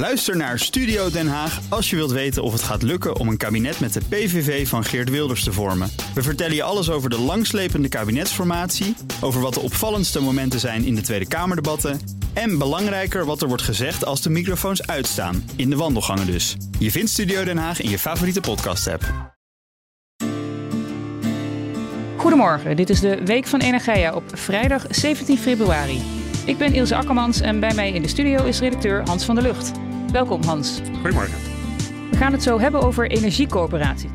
Luister naar Studio Den Haag als je wilt weten of het gaat lukken om een kabinet met de PVV van Geert Wilders te vormen. We vertellen je alles over de langslepende kabinetsformatie, over wat de opvallendste momenten zijn in de Tweede Kamerdebatten en belangrijker wat er wordt gezegd als de microfoons uitstaan, in de wandelgangen dus. Je vindt Studio Den Haag in je favoriete podcast-app. Goedemorgen, dit is de Week van Energia op vrijdag 17 februari. Ik ben Ilse Akkermans en bij mij in de studio is redacteur Hans van der Lucht. Welkom Hans. Goedemorgen. We gaan het zo hebben over energiecoöperaties.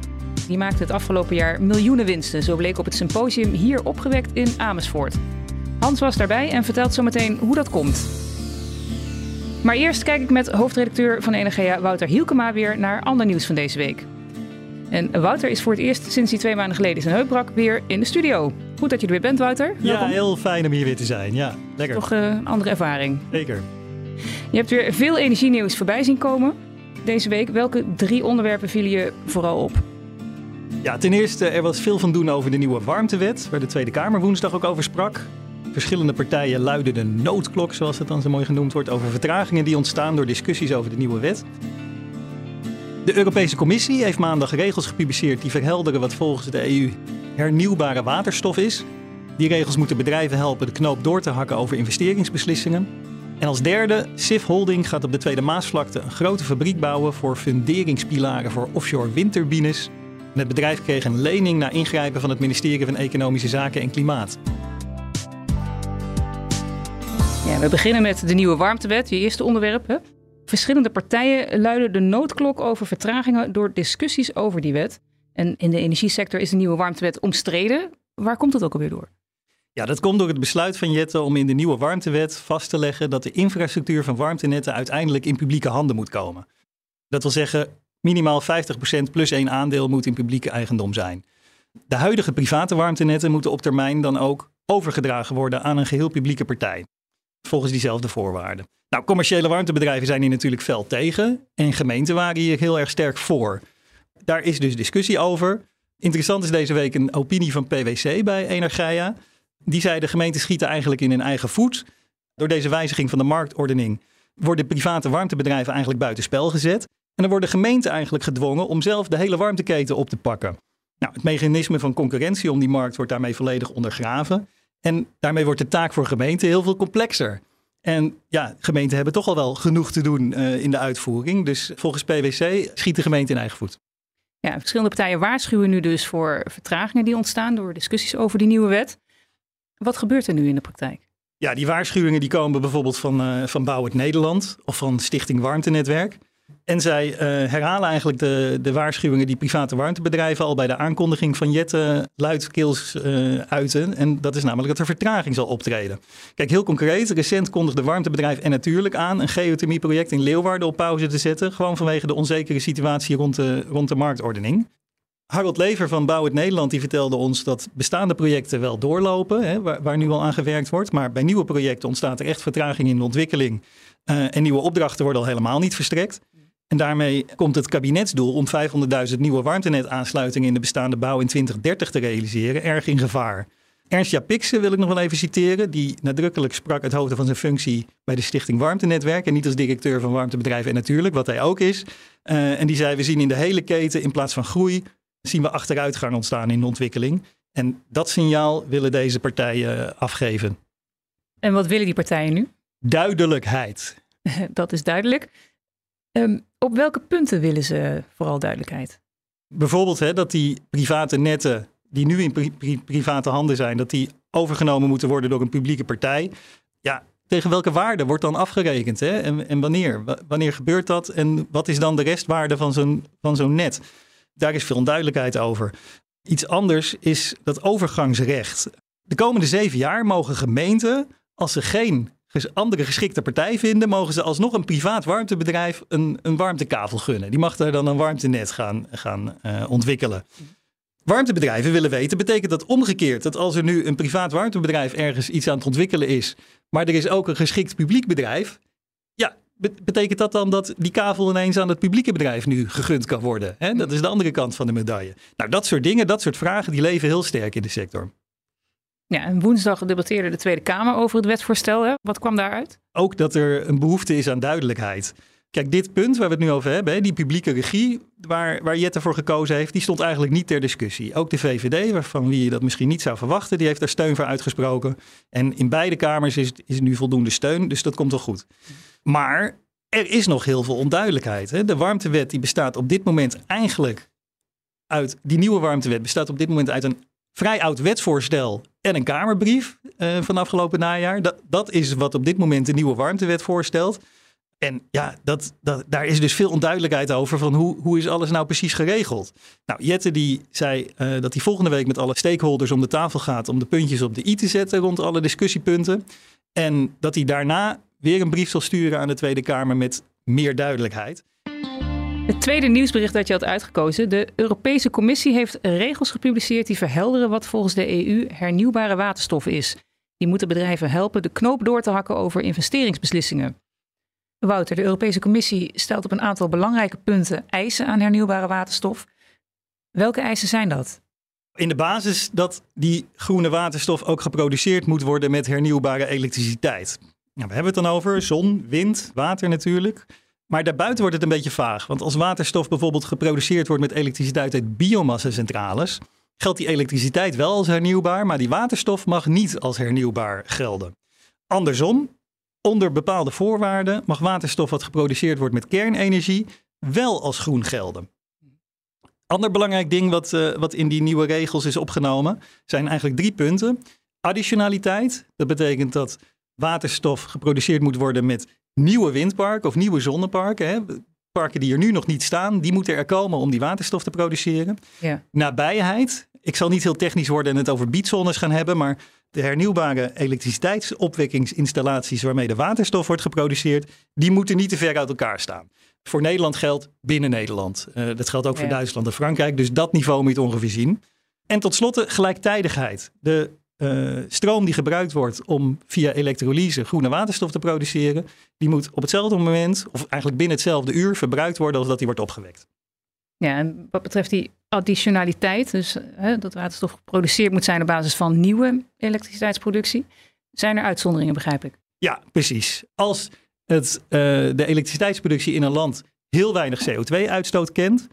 Die maakte het afgelopen jaar miljoenen winsten, zo bleek op het symposium hier opgewekt in Amersfoort. Hans was daarbij en vertelt zo meteen hoe dat komt. Maar eerst kijk ik met hoofdredacteur van Energia Wouter Hielkema weer naar ander nieuws van deze week. En Wouter is voor het eerst sinds hij twee maanden geleden zijn heup brak weer in de studio. Goed dat je er weer bent, Wouter. Ja, heel fijn om hier weer te zijn. Ja, lekker. Toch uh, een andere ervaring. Zeker. Je hebt weer veel energienieuws voorbij zien komen deze week. Welke drie onderwerpen vielen je vooral op? Ja, ten eerste, er was veel van doen over de nieuwe warmtewet, waar de Tweede Kamer woensdag ook over sprak. Verschillende partijen luiden de noodklok, zoals het dan zo mooi genoemd wordt, over vertragingen die ontstaan door discussies over de nieuwe wet. De Europese Commissie heeft maandag regels gepubliceerd die verhelderen wat volgens de EU hernieuwbare waterstof is. Die regels moeten bedrijven helpen de knoop door te hakken over investeringsbeslissingen. En als derde, Sif Holding gaat op de Tweede Maasvlakte een grote fabriek bouwen voor funderingspilaren voor offshore windturbines. Het bedrijf kreeg een lening na ingrijpen van het ministerie van Economische Zaken en Klimaat. Ja, we beginnen met de nieuwe warmtewet, je eerste onderwerp. Verschillende partijen luiden de noodklok over vertragingen door discussies over die wet. En in de energiesector is de nieuwe warmtewet omstreden. Waar komt dat ook alweer door? Ja, dat komt door het besluit van Jette om in de nieuwe warmtewet vast te leggen dat de infrastructuur van warmtenetten uiteindelijk in publieke handen moet komen. Dat wil zeggen, minimaal 50% plus één aandeel moet in publieke eigendom zijn. De huidige private warmtenetten moeten op termijn dan ook overgedragen worden aan een geheel publieke partij. Volgens diezelfde voorwaarden. Nou, commerciële warmtebedrijven zijn hier natuurlijk fel tegen en gemeenten waren hier heel erg sterk voor. Daar is dus discussie over. Interessant is deze week een opinie van PwC bij Energia. Die zei de gemeenten schieten eigenlijk in hun eigen voet. Door deze wijziging van de marktordening worden private warmtebedrijven eigenlijk buitenspel gezet. En dan worden gemeenten eigenlijk gedwongen om zelf de hele warmteketen op te pakken. Nou, het mechanisme van concurrentie om die markt wordt daarmee volledig ondergraven. En daarmee wordt de taak voor gemeenten heel veel complexer. En ja, gemeenten hebben toch al wel genoeg te doen uh, in de uitvoering. Dus volgens PwC schiet de gemeente in eigen voet. Ja, verschillende partijen waarschuwen nu dus voor vertragingen die ontstaan door discussies over die nieuwe wet. Wat gebeurt er nu in de praktijk? Ja, die waarschuwingen die komen bijvoorbeeld van, uh, van Bouw het Nederland of van Stichting Warmtenetwerk. En zij uh, herhalen eigenlijk de, de waarschuwingen die private warmtebedrijven al bij de aankondiging van Jette luidkeels uh, uiten. En dat is namelijk dat er vertraging zal optreden. Kijk, heel concreet. Recent kondigde warmtebedrijf en natuurlijk aan een geothermieproject in Leeuwarden op pauze te zetten. Gewoon vanwege de onzekere situatie rond de, rond de marktordening. Harold Lever van Bouw het Nederland die vertelde ons dat bestaande projecten wel doorlopen, hè, waar, waar, nu al aan gewerkt wordt. Maar bij nieuwe projecten ontstaat er echt vertraging in de ontwikkeling. Uh, en nieuwe opdrachten worden al helemaal niet verstrekt. En daarmee komt het kabinetsdoel om 500.000 nieuwe warmtenetaansluitingen in de bestaande bouw in 2030 te realiseren erg in gevaar. Ernst Japikse wil ik nog wel even citeren, die nadrukkelijk sprak uit hoofde van zijn functie bij de Stichting Warmtenetwerk en niet als directeur van warmtebedrijven en natuurlijk, wat hij ook is. Uh, en die zei, we zien in de hele keten in plaats van groei, zien we achteruitgang ontstaan in de ontwikkeling. En dat signaal willen deze partijen afgeven. En wat willen die partijen nu? Duidelijkheid. dat is duidelijk. Um, op welke punten willen ze vooral duidelijkheid? Bijvoorbeeld hè, dat die private netten die nu in pri pri private handen zijn, dat die overgenomen moeten worden door een publieke partij. Ja, tegen welke waarde wordt dan afgerekend? Hè? En, en wanneer? W wanneer gebeurt dat? En wat is dan de restwaarde van zo'n van zo'n net? Daar is veel onduidelijkheid over. Iets anders is dat overgangsrecht. De komende zeven jaar mogen gemeenten, als ze geen andere geschikte partij vinden, mogen ze alsnog een privaat warmtebedrijf een, een warmtekavel gunnen. Die mag daar dan een warmtenet gaan, gaan uh, ontwikkelen. Warmtebedrijven willen weten, betekent dat omgekeerd dat als er nu een privaat warmtebedrijf ergens iets aan het ontwikkelen is, maar er is ook een geschikt publiek bedrijf, betekent dat dan dat die kavel ineens aan het publieke bedrijf nu gegund kan worden? Hè? Dat is de andere kant van de medaille. Nou, dat soort dingen, dat soort vragen, die leven heel sterk in de sector. Ja, en woensdag debatteerde de Tweede Kamer over het wetsvoorstel. Hè? Wat kwam daaruit? Ook dat er een behoefte is aan duidelijkheid. Kijk, dit punt waar we het nu over hebben, die publieke regie waar, waar Jette voor gekozen heeft, die stond eigenlijk niet ter discussie. Ook de VVD, waarvan wie je dat misschien niet zou verwachten, die heeft daar steun voor uitgesproken. En in beide kamers is, is nu voldoende steun, dus dat komt wel goed. Maar er is nog heel veel onduidelijkheid. Hè? De warmtewet die bestaat op dit moment eigenlijk uit, die nieuwe warmtewet bestaat op dit moment uit een vrij oud wetsvoorstel en een Kamerbrief uh, van afgelopen najaar. Dat, dat is wat op dit moment de nieuwe warmtewet voorstelt. En ja, dat, dat, daar is dus veel onduidelijkheid over van hoe, hoe is alles nou precies geregeld. Nou, Jette die zei uh, dat hij volgende week met alle stakeholders om de tafel gaat om de puntjes op de i te zetten rond alle discussiepunten. En dat hij daarna weer een brief zal sturen aan de Tweede Kamer met meer duidelijkheid. Het tweede nieuwsbericht dat je had uitgekozen. De Europese Commissie heeft regels gepubliceerd die verhelderen wat volgens de EU hernieuwbare waterstof is. Die moeten bedrijven helpen de knoop door te hakken over investeringsbeslissingen. Wouter, de Europese Commissie stelt op een aantal belangrijke punten eisen aan hernieuwbare waterstof. Welke eisen zijn dat? In de basis dat die groene waterstof ook geproduceerd moet worden met hernieuwbare elektriciteit. Nou, we hebben het dan over zon, wind, water natuurlijk. Maar daarbuiten wordt het een beetje vaag. Want als waterstof bijvoorbeeld geproduceerd wordt met elektriciteit uit biomassacentrales, geldt die elektriciteit wel als hernieuwbaar, maar die waterstof mag niet als hernieuwbaar gelden. Andersom, onder bepaalde voorwaarden mag waterstof wat geproduceerd wordt met kernenergie wel als groen gelden. Ander belangrijk ding wat, uh, wat in die nieuwe regels is opgenomen zijn eigenlijk drie punten. Additionaliteit, dat betekent dat waterstof geproduceerd moet worden met nieuwe windparken of nieuwe zonneparken. Hè. Parken die er nu nog niet staan, die moeten er komen om die waterstof te produceren. Ja. Nabijheid. Ik zal niet heel technisch worden en het over biedzones gaan hebben, maar de hernieuwbare elektriciteitsopwekkingsinstallaties waarmee de waterstof wordt geproduceerd, die moeten niet te ver uit elkaar staan. Voor Nederland geldt binnen Nederland. Uh, dat geldt ook voor Duitsland en Frankrijk. Dus dat niveau moet je ongeveer zien. En tot slot gelijktijdigheid. De uh, stroom die gebruikt wordt om via elektrolyse groene waterstof te produceren, die moet op hetzelfde moment, of eigenlijk binnen hetzelfde uur, verbruikt worden als dat die wordt opgewekt. Ja, en wat betreft die additionaliteit, dus hè, dat waterstof geproduceerd moet zijn op basis van nieuwe elektriciteitsproductie, zijn er uitzonderingen, begrijp ik? Ja, precies. Als het, uh, de elektriciteitsproductie in een land heel weinig CO2-uitstoot kent,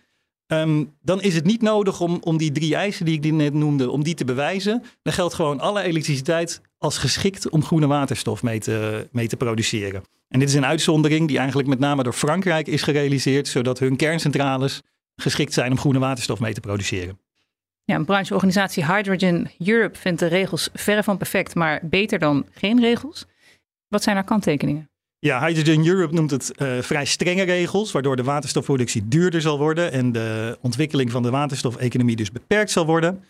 Um, dan is het niet nodig om, om die drie eisen die ik net noemde, om die te bewijzen. Dan geldt gewoon alle elektriciteit als geschikt om groene waterstof mee te, mee te produceren. En dit is een uitzondering die eigenlijk met name door Frankrijk is gerealiseerd, zodat hun kerncentrales geschikt zijn om groene waterstof mee te produceren. Ja, een brancheorganisatie Hydrogen Europe vindt de regels verre van perfect, maar beter dan geen regels. Wat zijn haar kanttekeningen? Ja, Hydrogen Europe noemt het uh, vrij strenge regels, waardoor de waterstofproductie duurder zal worden en de ontwikkeling van de waterstofeconomie dus beperkt zal worden.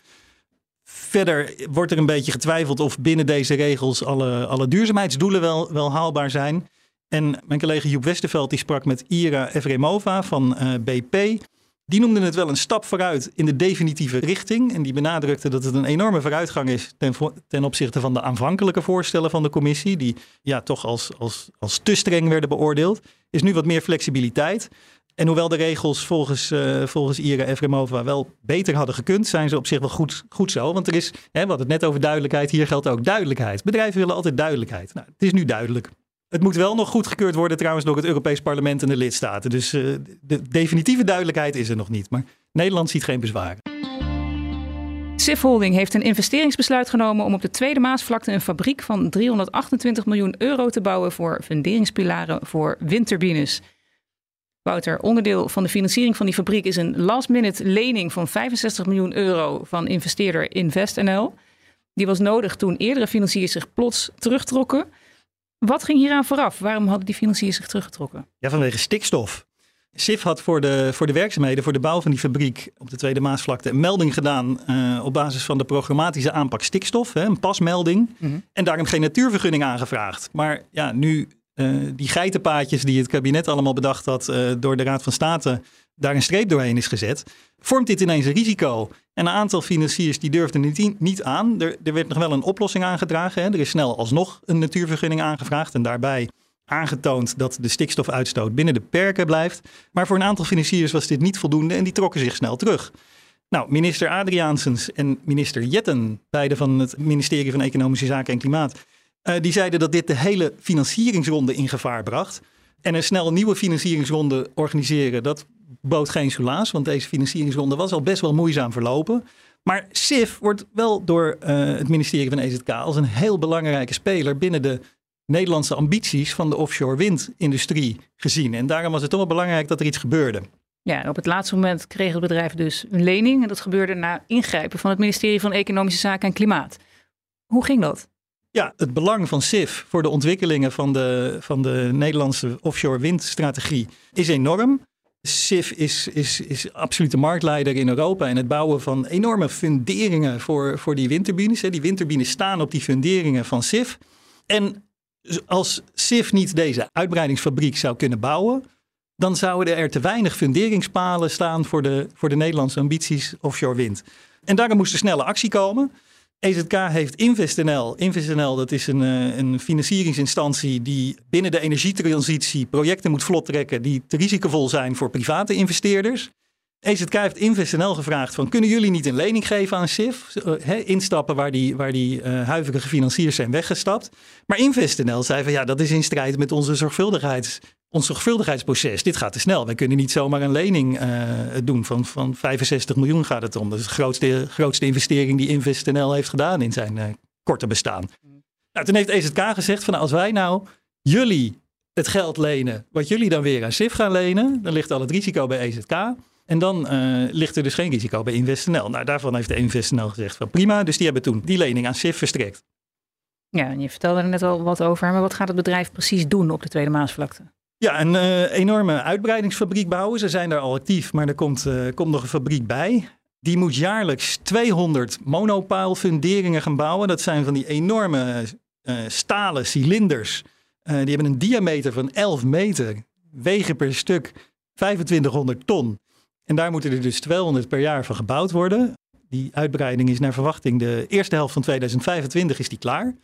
Verder wordt er een beetje getwijfeld of binnen deze regels alle, alle duurzaamheidsdoelen wel, wel haalbaar zijn. En mijn collega Joep Westerveld die sprak met Ira Efremova van eh, BP. Die noemde het wel een stap vooruit in de definitieve richting. En die benadrukte dat het een enorme vooruitgang is ten, ten opzichte van de aanvankelijke voorstellen van de commissie, die ja, toch als, als, als te streng werden beoordeeld. Is nu wat meer flexibiliteit. En hoewel de regels volgens, uh, volgens Ira Efremova wel beter hadden gekund, zijn ze op zich wel goed, goed zo. Want er is, hè, we hadden het net over duidelijkheid, hier geldt ook duidelijkheid. Bedrijven willen altijd duidelijkheid. Nou, het is nu duidelijk. Het moet wel nog goedgekeurd worden trouwens door het Europees Parlement en de lidstaten. Dus uh, de definitieve duidelijkheid is er nog niet. Maar Nederland ziet geen bezwaren. Sif Holding heeft een investeringsbesluit genomen om op de Tweede Maasvlakte een fabriek van 328 miljoen euro te bouwen voor funderingspilaren voor windturbines. Wouter, onderdeel van de financiering van die fabriek is een last-minute lening van 65 miljoen euro van investeerder InvestNL. Die was nodig toen eerdere financiers zich plots terugtrokken. Wat ging hieraan vooraf? Waarom hadden die financiers zich teruggetrokken? Ja, vanwege stikstof. SIF had voor de, voor de werkzaamheden, voor de bouw van die fabriek op de Tweede Maasvlakte, een melding gedaan uh, op basis van de programmatische aanpak stikstof, hè, een pasmelding. Mm -hmm. En daarom geen natuurvergunning aangevraagd. Maar ja, nu uh, die geitenpaadjes die het kabinet allemaal bedacht had uh, door de Raad van State daar een streep doorheen is gezet, vormt dit ineens een risico. En een aantal financiers die durfden niet, niet aan. Er, er, werd nog wel een oplossing aangedragen. Hè. Er is snel alsnog een natuurvergunning aangevraagd en daarbij aangetoond dat de stikstofuitstoot binnen de perken blijft. Maar voor een aantal financiers was dit niet voldoende en die trokken zich snel terug. Nou, minister Adriaansens en minister Jetten, beide van het ministerie van Economische Zaken en Klimaat, uh, die zeiden dat dit de hele financieringsronde in gevaar bracht. En een snel nieuwe financieringsronde organiseren, dat bood geen soelaas. Want deze financieringsronde was al best wel moeizaam verlopen. Maar SIF wordt wel door uh, het ministerie van EZK als een heel belangrijke speler binnen de Nederlandse ambities van de offshore windindustrie gezien. En daarom was het toch wel belangrijk dat er iets gebeurde. Ja, op het laatste moment kreeg het bedrijf dus een lening. En dat gebeurde na ingrijpen van het ministerie van Economische Zaken en Klimaat. Hoe ging dat? Ja, het belang van SIF voor de ontwikkelingen van de, van de Nederlandse offshore windstrategie is enorm. SIF is, is, is absoluut de marktleider in Europa in het bouwen van enorme funderingen voor, voor die windturbines. Die windturbines staan op die funderingen van SIF. En als SIF niet deze uitbreidingsfabriek zou kunnen bouwen, dan zouden er te weinig funderingspalen staan voor de, voor de Nederlandse ambities offshore wind. En daarom moest er snelle actie komen. EZK heeft InvestNL. InvestNL dat is een, eh, een financieringsinstantie die binnen de energietransitie projecten moet vlottrekken die te risicovol zijn voor private investeerders. EZK heeft InvestNL gevraagd van kunnen jullie niet een lening geven aan SIF? Uh, instappen waar die, waar die uh, huiverige financiers zijn weggestapt. Maar InvestNL zei van ja, dat is in strijd met onze zorgvuldigheids, ons zorgvuldigheidsproces. Dit gaat te snel. Wij kunnen niet zomaar een lening uh, doen. Van, van 65 miljoen gaat het om. Dat is de grootste, grootste investering die InvestNL heeft gedaan in zijn korte bestaan. Nou, toen heeft EZK gezegd van nou, als wij nou jullie het geld lenen, wat jullie dan weer aan SIF gaan lenen, dan ligt al het risico bij EZK. En dan uh, ligt er dus geen risico bij InvestNL. Nou, daarvan heeft de InvestNL gezegd van prima. Dus die hebben toen die lening aan SIF verstrekt. Ja, en je vertelde er net al wat over. Maar wat gaat het bedrijf precies doen op de Tweede Maasvlakte? Ja, een uh, enorme uitbreidingsfabriek bouwen. Ze zijn daar al actief, maar er komt, uh, komt nog een fabriek bij. Die moet jaarlijks 200 monopaalfunderingen gaan bouwen. Dat zijn van die enorme stalen cilinders. die hebben een diameter van 11 meter, wegen per stuk 2500 ton. En daar moeten er dus 200 per jaar van gebouwd worden. Die uitbreiding is naar verwachting de eerste helft van 2025 is die klaar.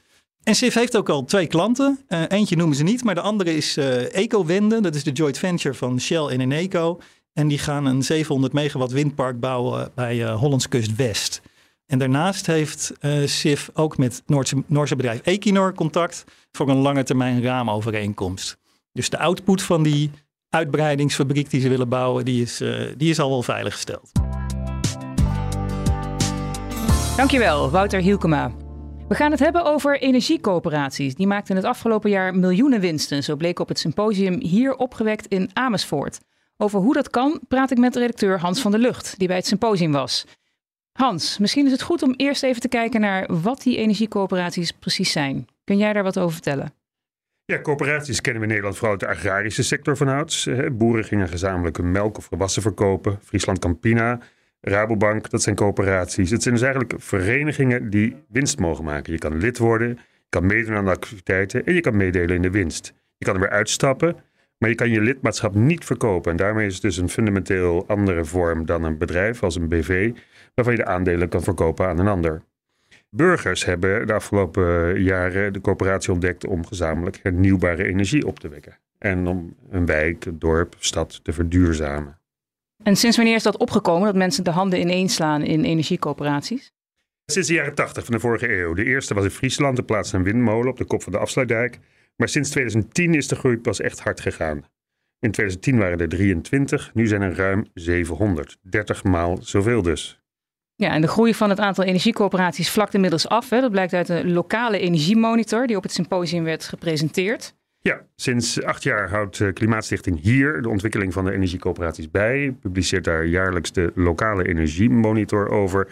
En SIF heeft ook al twee klanten. Uh, eentje noemen ze niet, maar de andere is uh. Dat is de joint venture van Shell en Eneco. En die gaan een 700 megawatt windpark bouwen bij uh, Hollands Kust West. En daarnaast heeft SIF ook met Noordse, Noorse bedrijf Equinor contact voor een lange termijn raamovereenkomst. Dus de output van die uitbreidingsfabriek die ze willen bouwen, die is, uh, die is al wel veiliggesteld. Dankjewel, Wouter Hielkema. We gaan het hebben over energiecoöperaties. Die maakten het afgelopen jaar miljoenen winsten. Zo bleek op het symposium hier opgewekt in Amersfoort. Over hoe dat kan praat ik met redacteur Hans van der Lucht, die bij het symposium was. Hans, misschien is het goed om eerst even te kijken naar wat die energiecoöperaties precies zijn. Kun jij daar wat over vertellen? Ja, coöperaties kennen we in Nederland vooral uit de agrarische sector van ouds. Boeren gingen gezamenlijk hun melk of gewassen verkopen. Friesland Campina, Rabobank, dat zijn coöperaties. Het zijn dus eigenlijk verenigingen die winst mogen maken. Je kan lid worden, je kan meedoen aan de activiteiten en je kan meedelen in de winst. Je kan er weer uitstappen, maar je kan je lidmaatschap niet verkopen. En daarmee is het dus een fundamenteel andere vorm dan een bedrijf als een BV, waarvan je de aandelen kan verkopen aan een ander. Burgers hebben de afgelopen jaren de coöperatie ontdekt om gezamenlijk hernieuwbare energie op te wekken. En om een wijk, dorp, stad te verduurzamen. En sinds wanneer is dat opgekomen dat mensen de handen ineenslaan in energiecoöperaties? Sinds de jaren 80 van de vorige eeuw. De eerste was in Friesland, de plaats een windmolen op de kop van de afsluitdijk. Maar sinds 2010 is de groei pas echt hard gegaan. In 2010 waren er 23, nu zijn er ruim 700. 30 maal zoveel dus. Ja, en de groei van het aantal energiecoöperaties vlakt inmiddels af. Hè. Dat blijkt uit een lokale energiemonitor die op het symposium werd gepresenteerd. Ja, sinds acht jaar houdt eh, Klimaatstichting hier de ontwikkeling van de energiecoöperaties bij. Publiceert daar jaarlijks de lokale energiemonitor over.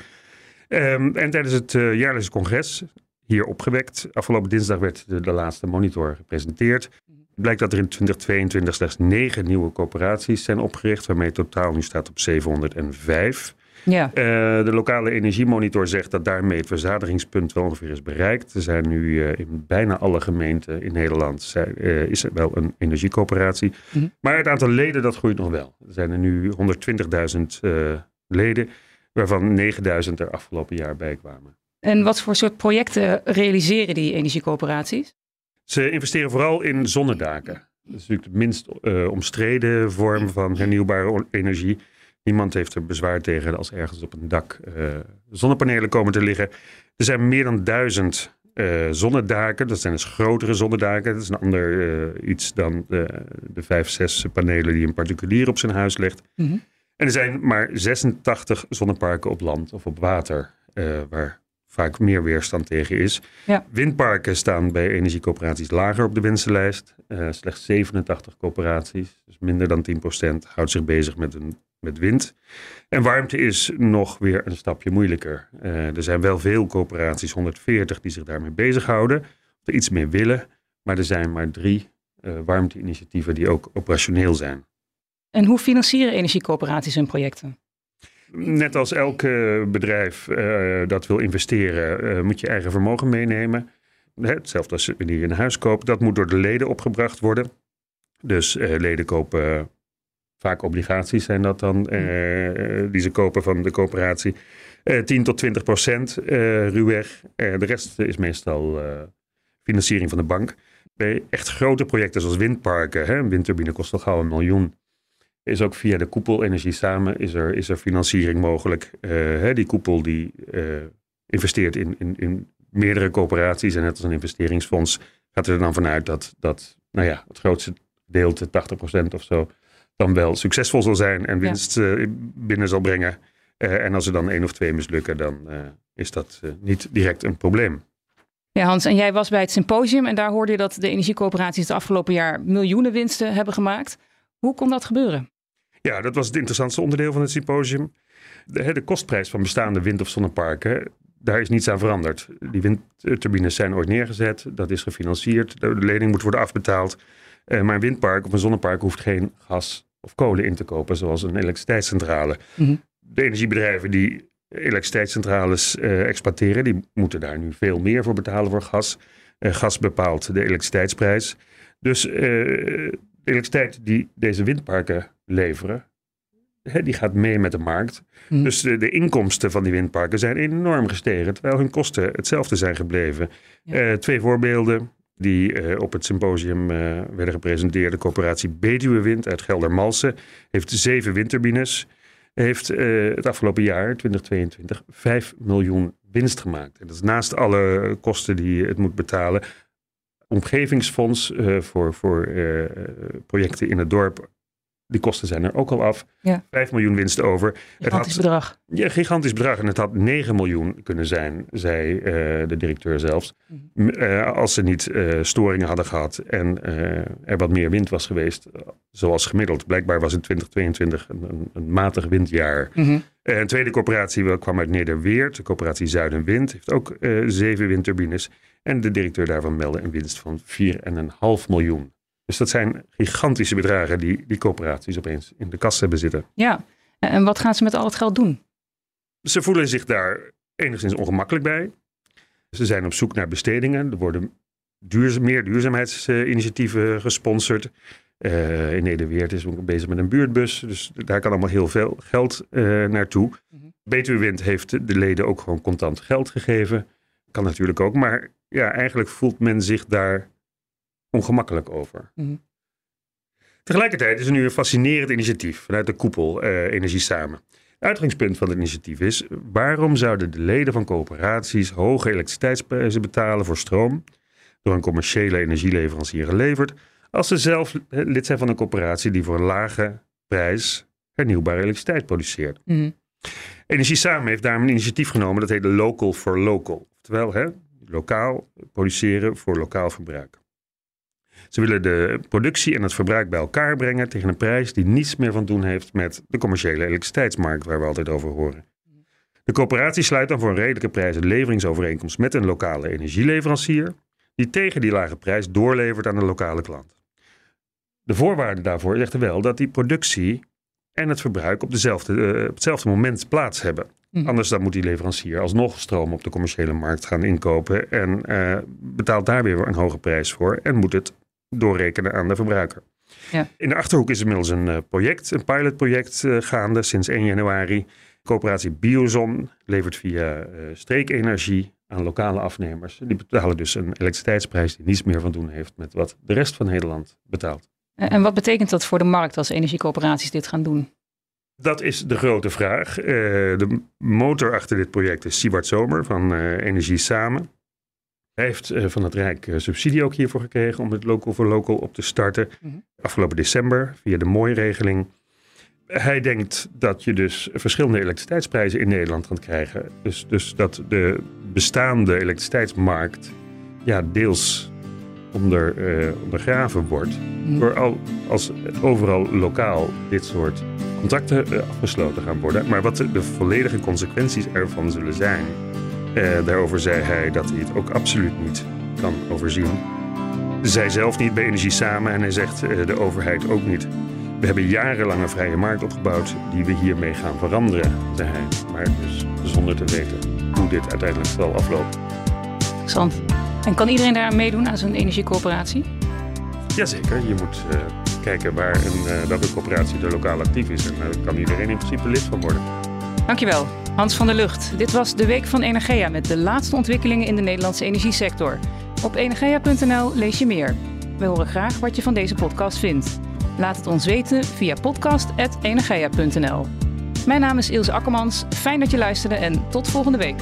Um, en tijdens het uh, jaarlijkse congres, hier opgewekt, afgelopen dinsdag werd de, de laatste monitor gepresenteerd. Blijkt dat er in 2022 slechts negen nieuwe coöperaties zijn opgericht, waarmee het totaal nu staat op 705. Ja. Uh, de lokale energiemonitor zegt dat daarmee het verzadigingspunt wel ongeveer is bereikt. Er zijn nu uh, in bijna alle gemeenten in Nederland zijn, uh, is er wel een energiecoöperatie. Mm -hmm. Maar het aantal leden dat groeit nog wel. Er zijn er nu 120.000 leden, waarvan 9.000 er afgelopen jaar bij kwamen. En wat voor soort projecten realiseren die energiecoöperaties? Ze investeren vooral in zonnedaken. Dat is natuurlijk de minst omstreden vorm van hernieuwbare energie. Niemand heeft er bezwaar tegen als ergens op een dak uh, zonnepanelen komen te liggen. Er zijn meer dan duizend uh, zonnedaken. Dat zijn dus grotere zonnedaken. Dat is een ander iets dan de, de vijf, zes panelen die een particulier op zijn huis legt. Mhm. En er zijn maar 86 zonneparken op land of op water, waar vaak meer weerstand tegen is. Ja. Windparken staan bij energiecoöperaties lager op de wensenlijst. Uh, slechts 87 coöperaties, dus minder dan 10%, houdt zich bezig met, een, met wind. En warmte is nog weer een stapje moeilijker. Uh, er zijn wel veel coöperaties, 140, die zich daarmee bezighouden, of er iets mee willen. Maar er zijn maar drie uh, warmteinitiatieven die ook operationeel zijn. En hoe financieren energiecoöperaties hun projecten? Net als elk bedrijf uh, dat wil investeren, uh, moet je eigen vermogen meenemen. Hetzelfde als wanneer je een huis koopt. Dat moet door de leden opgebracht worden. Dus uh, leden kopen vaak obligaties zijn dat dan, die ze kopen van de coöperatie. 10 tot 20 procent ruwweg. de rest is meestal financiering van de bank. Bij echt grote projecten zoals windparken, hè, een windturbine kost al gauw een miljoen is ook via de koepelenergie samen is er, is er financiering mogelijk. Uh, hè, die koepel die uh, investeert in, in, in meerdere coöperaties en net als een investeringsfonds gaat er dan vanuit dat, dat nou ja, het grootste deel, 80% of zo, dan wel succesvol zal zijn en winst ja. uh, binnen zal brengen. en als er dan één of twee mislukken, dan is dat niet direct een probleem. Ja, Hans, en jij was bij het symposium en daar hoorde je dat de energiecoöperaties het afgelopen jaar miljoenen winsten hebben gemaakt. Hoe kon dat gebeuren? Ja, dat was het interessantste onderdeel van het symposium. De, de kostprijs van bestaande wind- of zonneparken, daar is niets aan veranderd. Die windturbines zijn ooit neergezet, dat is gefinancierd, de lening moet worden afbetaald. Uh, maar een windpark of een zonnepark hoeft geen gas of kolen in te kopen, zoals een elektriciteitscentrale. Mhm. De energiebedrijven die elektriciteitscentrales uh, exploiteren, die moeten daar nu veel meer voor betalen voor gas. Uh, gas bepaalt de elektriciteitsprijs. Dus elektriciteit die deze windparken leveren, hè, die gaat mee met de markt. Hmm. Dus de, de, inkomsten van die windparken zijn enorm gestegen, terwijl hun kosten hetzelfde zijn gebleven. Eh, twee voorbeelden die uh, op het symposium uh, werden gepresenteerd. De corporatie Betuwe Wind uit Geldermalsen heeft zeven windturbines. Heeft het afgelopen jaar, 2022, 5 miljoen winst gemaakt. En dat is naast alle kosten die het moet betalen. Omgevingsfonds voor, voor projecten in het dorp die kosten zijn er ook al af. Ja. 5 miljoen winst over. Gigantisch het had, bedrag. Ja, gigantisch bedrag. En het had 9 miljoen kunnen zijn, zei uh, de directeur zelfs. Mm. Uh, als ze niet uh, storingen hadden gehad en er wat meer wind was geweest, zoals gemiddeld. Blijkbaar was in 2022 een, een, een matig windjaar. Mm -hmm. een tweede corporatie kwam uit Nederweert, de corporatie Zuidenwind, heeft ook zeven windturbines. En de directeur daarvan meldde een winst van 4,5 miljoen. Dus dat zijn gigantische bedragen die die coöperaties opeens in de kast hebben zitten. Ja, en wat gaan ze met al het geld doen? Ze voelen zich daar enigszins ongemakkelijk bij. Ze zijn op zoek naar bestedingen. Er worden duurzaam, meer duurzaamheidsinitiatieven gesponsord. Uh, in Nederweert is ook bezig met een buurtbus. Dus daar kan allemaal heel veel geld uh, naartoe. Mm -hmm. Wind heeft de leden ook gewoon contant geld gegeven. Kan natuurlijk ook. Maar ja, eigenlijk voelt men zich daar ongemakkelijk over. Mhm. Tegelijkertijd is er nu een fascinerend initiatief vanuit de koepel uh, Energie Samen. Het uitgangspunt van het initiatief is: waarom zouden de leden van coöperaties hoge elektriciteitsprijzen betalen voor stroom door een commerciële energieleverancier geleverd, als ze zelf lid zijn van een coöperatie die voor een lage prijs hernieuwbare elektriciteit produceert? Mm. Energie Samen heeft daarom een initiatief genomen dat heet Local for Local. Oftewel, hè, lokaal produceren voor lokaal verbruik. Ze willen de productie en het verbruik bij elkaar brengen tegen een prijs die niets meer van doen heeft met de commerciële elektriciteitsmarkt waar we altijd over horen. De coöperatie sluit dan voor een redelijke prijs een leveringsovereenkomst met een lokale energieleverancier, die tegen die lage prijs doorlevert aan de lokale klant. De voorwaarde daarvoor is echter wel dat die productie en het verbruik op, dezelfde, uh, op hetzelfde moment plaats hebben. Mhm. Anders dan moet die leverancier alsnog stroom op de commerciële markt gaan inkopen en uh, betaalt daar weer een hoge prijs voor en moet het doorrekenen aan de verbruiker. Ja. In de Achterhoek is inmiddels een uh, project, een pilotproject uh, gaande sinds 1 januari. Coöperatie Biozon levert via uh, streekenergie aan lokale afnemers. Die betalen dus een elektriciteitsprijs die niets meer van doen heeft met wat de rest van Nederland betaalt. En wat betekent dat voor de markt als energiecoöperaties dit gaan doen? Dat is de grote vraag. de motor achter dit project is Siebert Zomer van Energie Samen. Hij heeft eh, van het Rijk eh, subsidie ook hiervoor gekregen om het local voor local op te starten. Mhm. Afgelopen december via de mooie-regeling. Hij denkt dat je dus verschillende elektriciteitsprijzen in Nederland gaat krijgen. Dus, dus dat de bestaande elektriciteitsmarkt ja, deels onder, eh, ondergraven wordt. Mhm. Door al, als overal lokaal dit soort contracten afgesloten gaan worden. Maar wat de, de volledige consequenties ervan zullen zijn, eh, daarover zei hij dat hij het ook absoluut niet kan overzien. Zij zelf niet bij Energie Samen en hij zegt eh, de overheid ook niet. We hebben jarenlang een vrije markt opgebouwd die we hiermee gaan veranderen, zei hij. Maar dus zonder te weten hoe dit uiteindelijk zal aflopen. Interessant. En kan iedereen daaraan meedoen aan zo'n energiecoöperatie? Jazeker, je moet eh, kijken waar een, welke coöperatie er lokaal actief is. En daar kan iedereen in principe lid van worden. Dankjewel, Hans van der Lucht. Dit was de Week van Energia met de laatste ontwikkelingen in de Nederlandse energiesector. Op energia.nl lees je meer. We horen graag wat je van deze podcast vindt. Laat het ons weten via podcast.energia.nl. Mijn naam is Ilse Akkermans. Fijn dat je luisterde en tot volgende week.